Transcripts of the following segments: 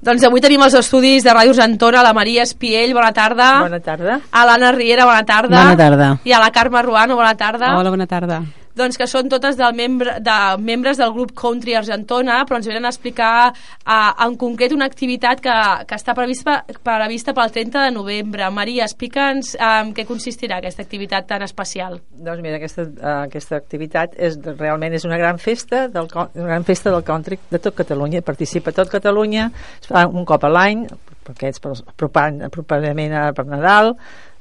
Doncs avui tenim els estudis de Ràdio Argentona, la Maria Espiell, bona tarda. Bona tarda. A l'Anna Riera, bona tarda. Bona tarda. I a la Carme Ruano, bona tarda. Hola, bona tarda. Doncs que són totes del membre, de membres del grup Country Argentona, però ens venen a explicar uh, en concret una activitat que, que està prevista, prevista pel 30 de novembre. Maria, explica'ns en què consistirà aquesta activitat tan especial. Doncs mira, aquesta, uh, aquesta activitat és, realment és una gran festa del, una gran festa del country de tot Catalunya. Participa tot Catalunya, es fa un cop a l'any, aquests apropant, apropadament per Nadal,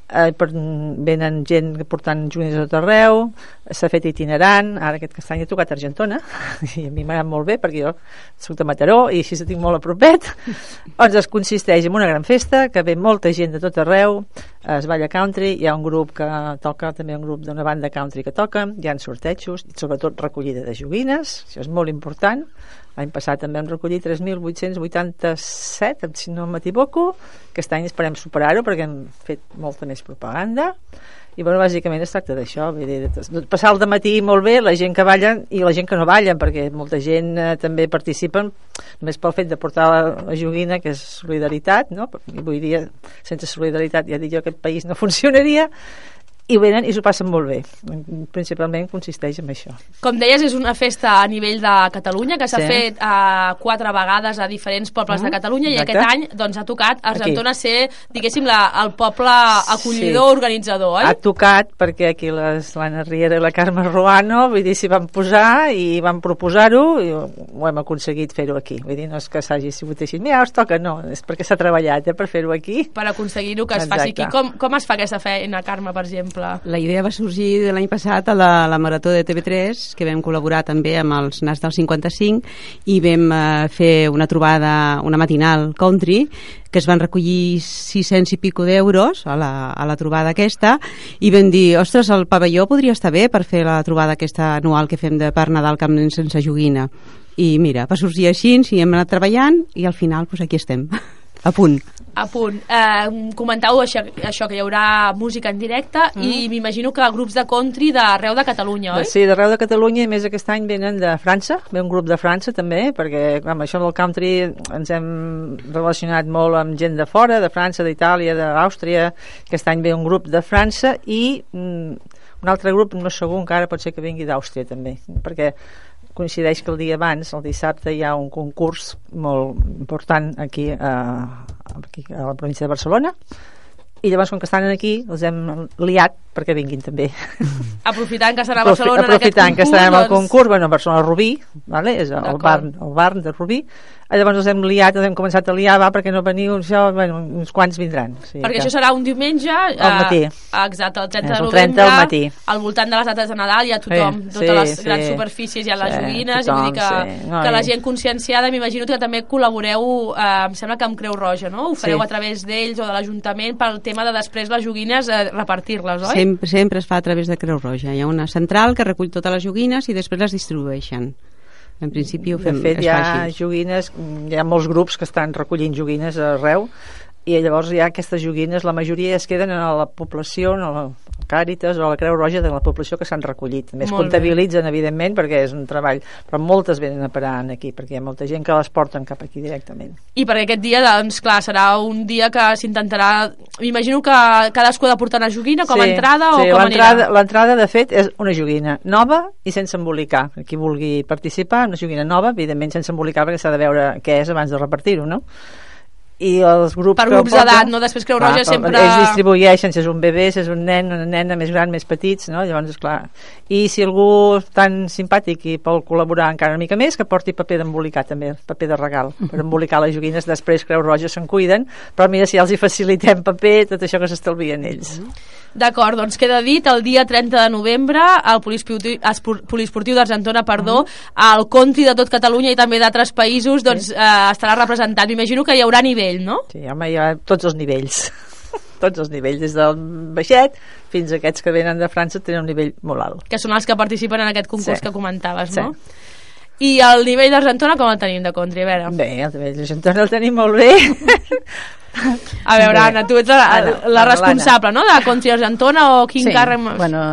eh, per, venen gent portant joguines de tot arreu, s'ha fet itinerant, ara aquest any he tocat a Argentona, i a mi m'ha molt bé perquè jo soc de Mataró i així ho tinc molt a propet. doncs es consisteix en una gran festa que ve molta gent de tot arreu, es balla country, hi ha un grup que toca, també un grup d'una banda country que toca, hi ha sortejos, i sobretot recollida de joguines, això és molt important. L'any passat també hem recollit 3.887, si no m'equivoco, aquest any esperem superar-ho perquè hem fet molta més propaganda. I bueno, bàsicament es tracta d'això passar el matí molt bé la gent que ballen i la gent que no ballen perquè molta gent eh, també participen només pel fet de portar la, la joguina que és solidaritat no? i avui dia sense solidaritat ja dic jo aquest país no funcionaria i venen i s'ho passen molt bé principalment consisteix en això Com deies, és una festa a nivell de Catalunya que s'ha Sí. fet uh, quatre vegades a diferents pobles de Mhm, Catalunya i exacte. aquest any doncs, ha tocat a Argentona ser, diguéssim, la, el poble acollidor, Sí. organitzador, oi? ha tocat perquè aquí les, l'Anna Riera i la Carme Ruano vull dir, s'hi van posar i van proposar-ho i ho hem aconseguit fer-ho aquí vull dir, no és que s'hagi sigut així mira, us toca, no, és perquè s'ha treballat eh, per fer-ho aquí per aconseguir-ho que es faci Exacte. aquí. Com, com es fa aquesta feina, Carme, per exemple? La idea va sorgir de l'any passat a la, la Marató de TV3, que vam col·laborar també amb els Nas del 55 i vam eh, fer una trobada, una matinal country, que es van recollir 600 i pico d'euros a, la, a la trobada aquesta i vam dir, ostres, el pavelló podria estar bé per fer la trobada aquesta anual que fem de per Nadal Camp sense joguina. I mira, va sorgir així i hem anat treballant i al final pues, aquí estem a punt A punt. Eh, comentau això, això, que hi haurà música en directe mm. i m'imagino que grups de country d'arreu de Catalunya, oi? Sí, d'arreu de Catalunya i més aquest any venen de França, ve un grup de França també, perquè amb això del country ens hem relacionat molt amb gent de fora, de França, d'Itàlia, d'Àustria, aquest any ve un grup de França i mm, un altre grup, no segur encara, pot ser que vingui d'Àustria també, perquè coincideix que el dia abans, el dissabte, hi ha un concurs molt important aquí a, aquí a la província de Barcelona. I llavors com que estan aquí els hem liat perquè vinguin també Aprofitant que estarà a Barcelona en aquest aprofitant que concurs, estarem al doncs, concurs, bueno, a Barcelona Rubí, vale? és el bar, el bar de Rubí, Eh, llavors ens hem liat, ens hem començat a liar, va, perquè no veniu, això, bueno, uns quants vindran. Sigui Perquè que- això serà un diumenge... Al matí. Eh, exacte, el 30 És de el 30 novembre. al matí. Al voltant de les dates de Nadal hi ha tothom, Sí, totes les sí, grans sí. superfícies, hi ha les Sí, joguines, tothom, i vull dir que, sí. No, que la gent conscienciada, m'imagino que també col·laboreu, eh, em sembla que amb Creu Roja, no? Ho fareu Sí. a través d'ells o de l'Ajuntament pel tema de després les joguines eh, repartir-les, oi? Sempre, sempre es fa a través de Creu Roja. Hi ha una central que recull totes les joguines i després les distribueixen. En principi ho De fem, fet, es hi ha joguines, hi ha molts grups que estan recollint joguines arreu i llavors hi ha aquestes joguines, la majoria es queden a la població, a la Càritas o a la Creu Roja de la població que s'han recollit. A més, Molt bé. comptabilitzen, evidentment, perquè és un treball, però moltes venen a parar aquí, perquè hi ha molta gent que les porten cap aquí directament. I perquè aquest dia, doncs, clar, serà un dia que s'intentarà... M'imagino que cadascú ha de portar una joguina com a entrada sí, o com anirà? L'entrada, de fet, és una joguina nova i sense embolicar. Qui vulgui participar, una joguina nova, evidentment sense embolicar, perquè s'ha de veure què és abans de repartir-ho, no? I els grups Per grups d'edat, no? Després Creu Roja Clar, sempre- ells distribueixen si és un bebè, si és un nen, una nena més gran, més petits, no? llavors, esclar i si algú és tan simpàtic i vol col·laborar encara una mica més, que porti paper d'embolicar també, paper de regal per embolicar les joguines, després Creu Roja se'n cuiden però mira, si els hi facilitem paper tot això que s'estalvien ells D'acord, doncs queda dit el dia 30 de novembre al Poliesportiu d'Argentona, perdó, Mm-hmm. el country de tot Catalunya i també d'altres països doncs, eh, estarà representat. M'imagino que hi haurà nivell, nivell, no? Sí, home, hi ha tots els nivells. tots els nivells, des del baixet fins a aquests que venen de França tenen un nivell molt alt. Que són els que participen en aquest concurs Sí. que comentaves, Sí. no? I el nivell d'Argentona com el tenim de country? A veure, Bé, el nivell de gent el tenim molt bé. a veure Bé. Anna, tu ets la, la Anna, responsable, no?, de country Argentona o quin sí, càrrec... bueno,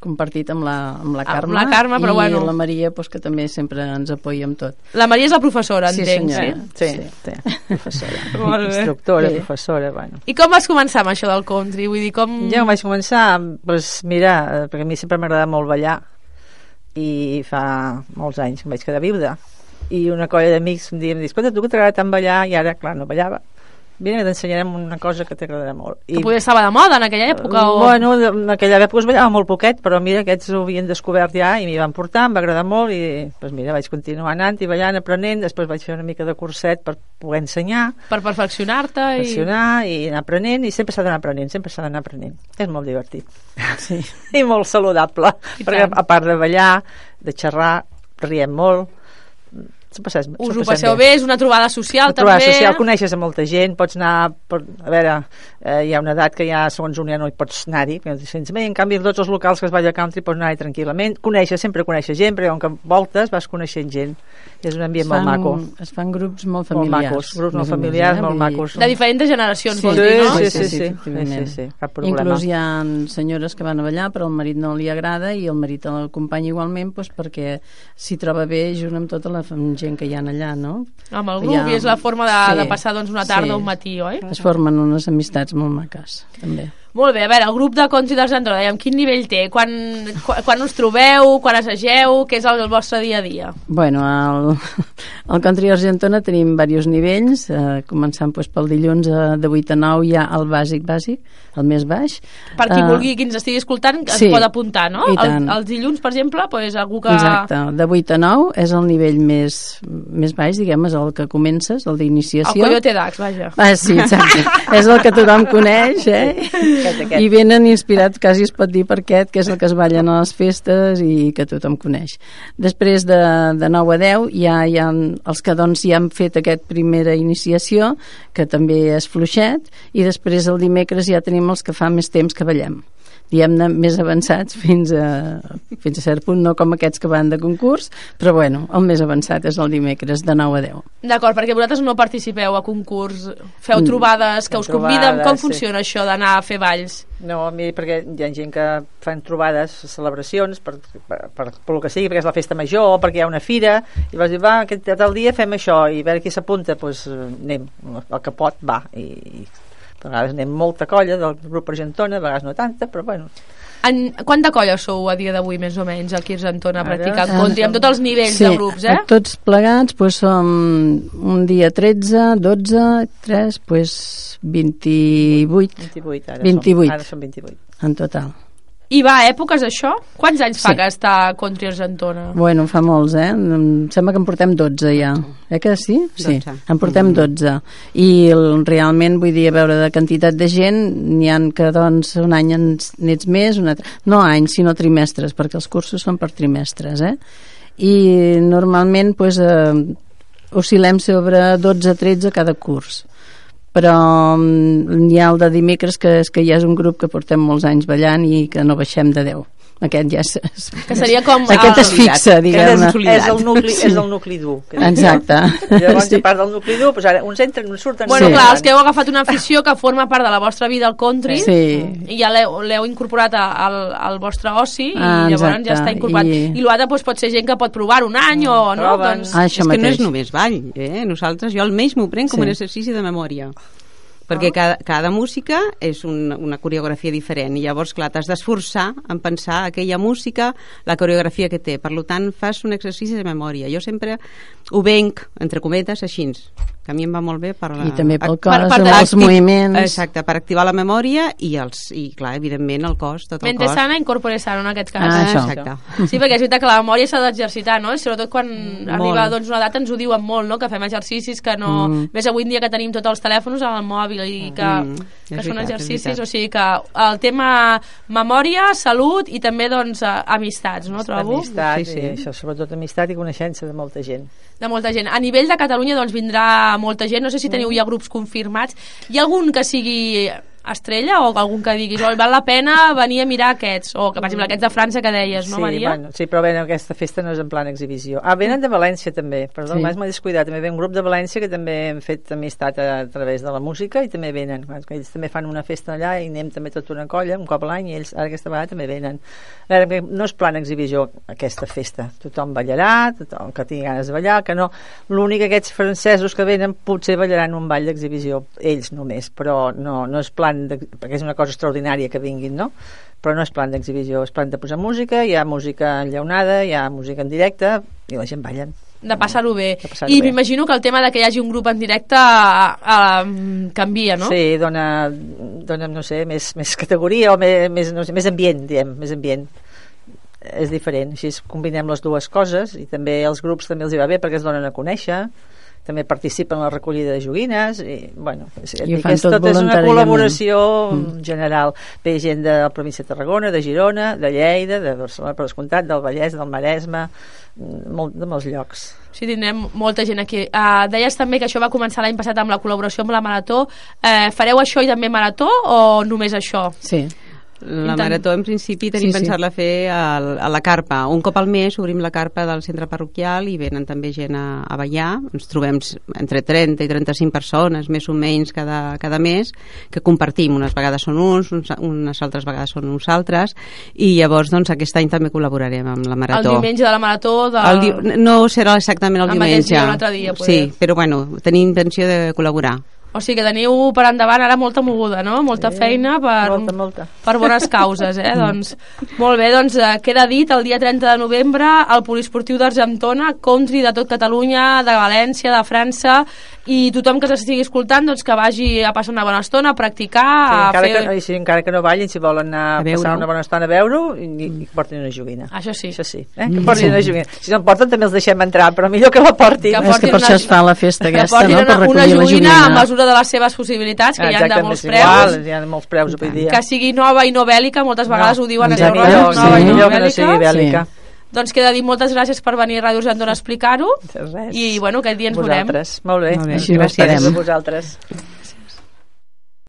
compartit amb la, amb la Ah, amb Carme, la Carme, però i bueno. la Maria pues, que també sempre ens apoya amb tot. La Maria és la professora, Sí, entenc, senyora. sí? Sí, sí. professora. Molt bé. Instructora, Bé. professora, bueno. I com vas començar amb això del country? Vull dir, com... Jo vaig començar, doncs, mira, perquè a mi sempre m'agrada molt ballar i fa molts anys que em vaig quedar viuda i una colla d'amics em diuen, escolta, tu que t'agrada tant ballar i ara, clar, no ballava vine, t'ensenyarem una cosa que t'agradarà molt Que poder estava de moda en aquella època? O... Bueno, en aquella època es ballava molt poquet, però mira, aquests ho havien descobert ja i m'hi van portar, em va agradar molt i doncs mira, vaig continuar anant i ballant, aprenent, després vaig fer una mica de curset per poder ensenyar, Per perfeccionar-te i... passionar i anar aprenent i sempre s'ha d'anar aprenent, sempre s'ha d'anar aprenent. És molt divertit Sí. i molt saludable, I perquè tant. a part de ballar, de xerrar, riem molt, s'ho passem, Us ho passeu bé, és una trobada social, trobar també. social, coneixes a molta gent, pots anar, per, a veure, eh, hi ha una edat que ja, segons un ja no hi pots anar-hi, perquè no t'hi sents bé, en canvi, tots els locals que es balla country pots anar-hi tranquil·lament, coneixes, sempre coneixes gent, perquè on que voltes vas coneixent gent, i és un ambient molt maco. Es fan grups molt Molt familiars. macos, grups molt familiars, molt macos. De diferents generacions, Sí, vols dir, no? sí, Sí, sí, sí, sí, sí, sí, sí, cap problema. Inclús hi ha senyores que van a ballar però el marit no li agrada i el marit l'acompanya igualment doncs, perquè s'hi troba bé junt amb tota la fam- gent que hi ha allà, no? Amb el grup, ha- i és la forma de, Sí, de passar doncs, una tarda sí. o un matí, oi? Es formen unes amistats molt maques, també. Molt bé, a veure, el grup de Country d'Argentona, dèiem, quin nivell té? Quan, quan, quan us trobeu? Quan assageu? Què és el, el vostre dia a dia? Bueno, al, al Country Argentona tenim diversos nivells, eh, començant doncs, pel dilluns eh, de 8 a 9 hi ha el bàsic bàsic, el més baix. Per qui Eh, vulgui, qui ens estigui escoltant, es sí, pot apuntar, no? i El, els dilluns, per exemple, doncs algú que... Exacte, de 8 a 9 és el nivell més, més baix, diguem, és el que comences, el El d'iniciació. Coyote Dax, vaja. Ah, sí, exacte. és el que tothom coneix, eh? Aquest, aquest. I venen inspirats, quasi es pot dir, per aquest, que és el que es ballen a les festes i que tothom coneix. Després de, de 9 a 10 ja hi ha els que doncs ja han fet aquest primera iniciació, que també és fluixet, i després el dimecres ja tenim els que fa més temps que ballem diguem-ne, més avançats fins a, fins a cert punt, no com aquests que van de concurs, però bueno, el més avançat és el dimecres de 9 a 10. D'acord, perquè vosaltres no participeu a concurs, feu Mm. trobades, que us conviden, com sí. funciona això d'anar a fer balls? No, a mi perquè hi ha gent que fan trobades, celebracions, per, per, per, per el que sigui, perquè és la festa major, o perquè hi ha una fira, i vas dir, va, aquest tal dia fem això, i a veure qui s'apunta, doncs anem, el que pot va, i, i a vegades anem molta colla del grup Argentona, a vegades no tanta, però bueno, En, quanta colla sou a dia d'avui, més o menys, aquí a Argentona, practicant country, amb tots els nivells sí, de grups, eh? Tots plegats doncs, som un dia 13, 12, 3, doncs 28 28 ara 28. Som, ara som 28. en total. I va èpoques, això? Quants anys fa Sí. que està country a Argentona? Bueno, fa molts, eh? Em sembla que en portem 12 ja. Eh que sí? Sí, 12. en portem 12. I el, realment, vull dir, a veure, de quantitat de gent, n'hi han que, doncs, un any ens- n'ets més, un altre... No anys, sinó trimestres, perquè els cursos són per trimestres, eh? I normalment, doncs, eh, oscil·lem sobre 12-13 cada curs però mm, hi ha el de dimecres que és que ja és un grup que portem molts anys ballant i que no baixem de 10 aquest ja és, és Que seria com... aquest fixe, És, diguem-ne és, el nucli, és el nucli dur. exacte Llavors, Sí. a part del nucli dur, doncs ara uns entren, uns surten... Bueno, Sí. clar, els que heu agafat una afició que forma part de la vostra vida al country Sí. i ja l'heu incorporat al, al vostre oci Ah, i llavors ja exacte. està incorporat. I, I- l'altre doncs, pot ser gent que pot provar un any o no, proven. doncs... Ah, és que no és només ball, eh? Nosaltres, jo almenys m'ho prenc com Sí. un exercici de memòria perquè cada, cada música és un, una coreografia diferent i llavors, clar, t'has d'esforçar en pensar aquella música, la coreografia que té. Per tant, fas un exercici de memòria. Jo sempre ho venc, entre cometes, així, que a mi em va molt bé per la... I també pel Per- cos, per amb els acti- moviments. Exacte, per activar la memòria i, els, i clar, evidentment, el cos, tot el Mente cos. sana, incorpore sano, en aquest cas. Ah, això. Exacte. Sí, perquè és veritat que la memòria s'ha d'exercitar, no? I sobretot quan arriba doncs, una data ens ho diuen molt, no? Que fem exercicis que no... Mm. Ves avui en dia que tenim tots els telèfons al mòbil i que, Mm, que són veritat, exercicis, o sigui que el tema memòria, salut i també doncs eh, amistats, no? Trobo? Amistat, Sí, sí, sí. sí. això, sobretot amistat i coneixença de molta gent. De molta gent. A nivell de Catalunya doncs vindrà molta gent, no sé si teniu ja grups confirmats. Hi ha algun que sigui estrella o algun que diguis oh, val la pena venir a mirar aquests o que per exemple aquests de França que deies, no sí, Maria? Bueno, sí, però bé, aquesta festa no és en plan exhibició. Ah, venen de València també, perdó, Sí. m'he descuidat, també ve un grup de València que també hem fet amistat a, a través de la música i també venen, ells també fan una festa allà i anem també tota una colla, un cop a l'any i ells ara aquesta vegada també venen. A veure, que no és plan exhibició aquesta festa, tothom ballarà, tothom que tingui ganes de ballar, que no, l'únic que aquests francesos que venen potser ballaran un ball d'exhibició, ells només, però no, no és plan, de, perquè és una cosa extraordinària que vinguin, no? però no és plan d'exhibició, és plan de posar música, hi ha música enllaunada, hi ha música en directe i la gent ballen. de passar-ho bé. De passar-ho I m'imagino que el tema de que hi hagi un grup en directe uh, canvia, no? Sí, dona, dona no sé, més, més categoria o més, més, no sé, més ambient, diem, més ambient. És diferent, així combinem les dues coses i també els grups també els hi va bé perquè es donen a conèixer també participen en la recollida de joguines i, bueno, és, I ho fan tot tot és una col·laboració mm. general ve gent de la província de Tarragona, de Girona de Lleida, de Barcelona per descomptat del Vallès, del Maresme mm, molt, de molts llocs Sí, tindrem molta gent aquí. Uh, deies també que això va començar l'any passat amb la col·laboració amb la Marató. Uh, fareu això i també Marató o només això? Sí. La marató, en principi, tenim Sí, sí. pensat-la fer al, a la carpa. Un cop al mes obrim la carpa del centre parroquial i venen també gent a, a ballar. Ens trobem entre 30 i 35 persones, més o menys, cada, cada mes, que compartim. Unes vegades són uns, uns, unes altres vegades són uns altres, i llavors, doncs, aquest any també col·laborarem amb la El marató. diumenge de la Marató de... El di... No serà exactament el El mateix diumenge. dia, un altre dia, sí, poder. però bueno, tenim intenció de col·laborar. O sigui que teniu per endavant ara molta moguda, no? Molta feina per, molta, molta. per bones causes, eh? doncs, molt bé, doncs eh, queda dit el dia 30 de novembre al Poliesportiu d'Argentona, country de tot Catalunya, de València, de França, i tothom que s'estigui escoltant doncs que vagi a passar una bona estona, a practicar, Sí, a encara, fer... que, i sí, encara que no ballin, si volen anar A a, passar una bona estona a veure-ho, i, i que portin una joguina. Això sí. Això sí, eh? que portin una joguina. Si no en porten, també els deixem entrar, però millor que la portin. Que És que portin per una- això es fa la festa que aquesta, portin no? Per una, una recollir la joguina a joguina. Mesura de les seves possibilitats, que hi ha de molts preus, igual, hi ha molts preus avui dia. que sigui nova i no bèl·lica, moltes vegades ho diuen a exacte, Creu Roja, sí. nova i no que no bèl·lica. sigui bèl·lica. Doncs queda dir moltes gràcies per venir a Ràdio Argentona a explicar-ho i bueno, aquest dia ens veurem. Vosaltres. Molt bé. Molt bé, Així ho gràcies. A vosaltres.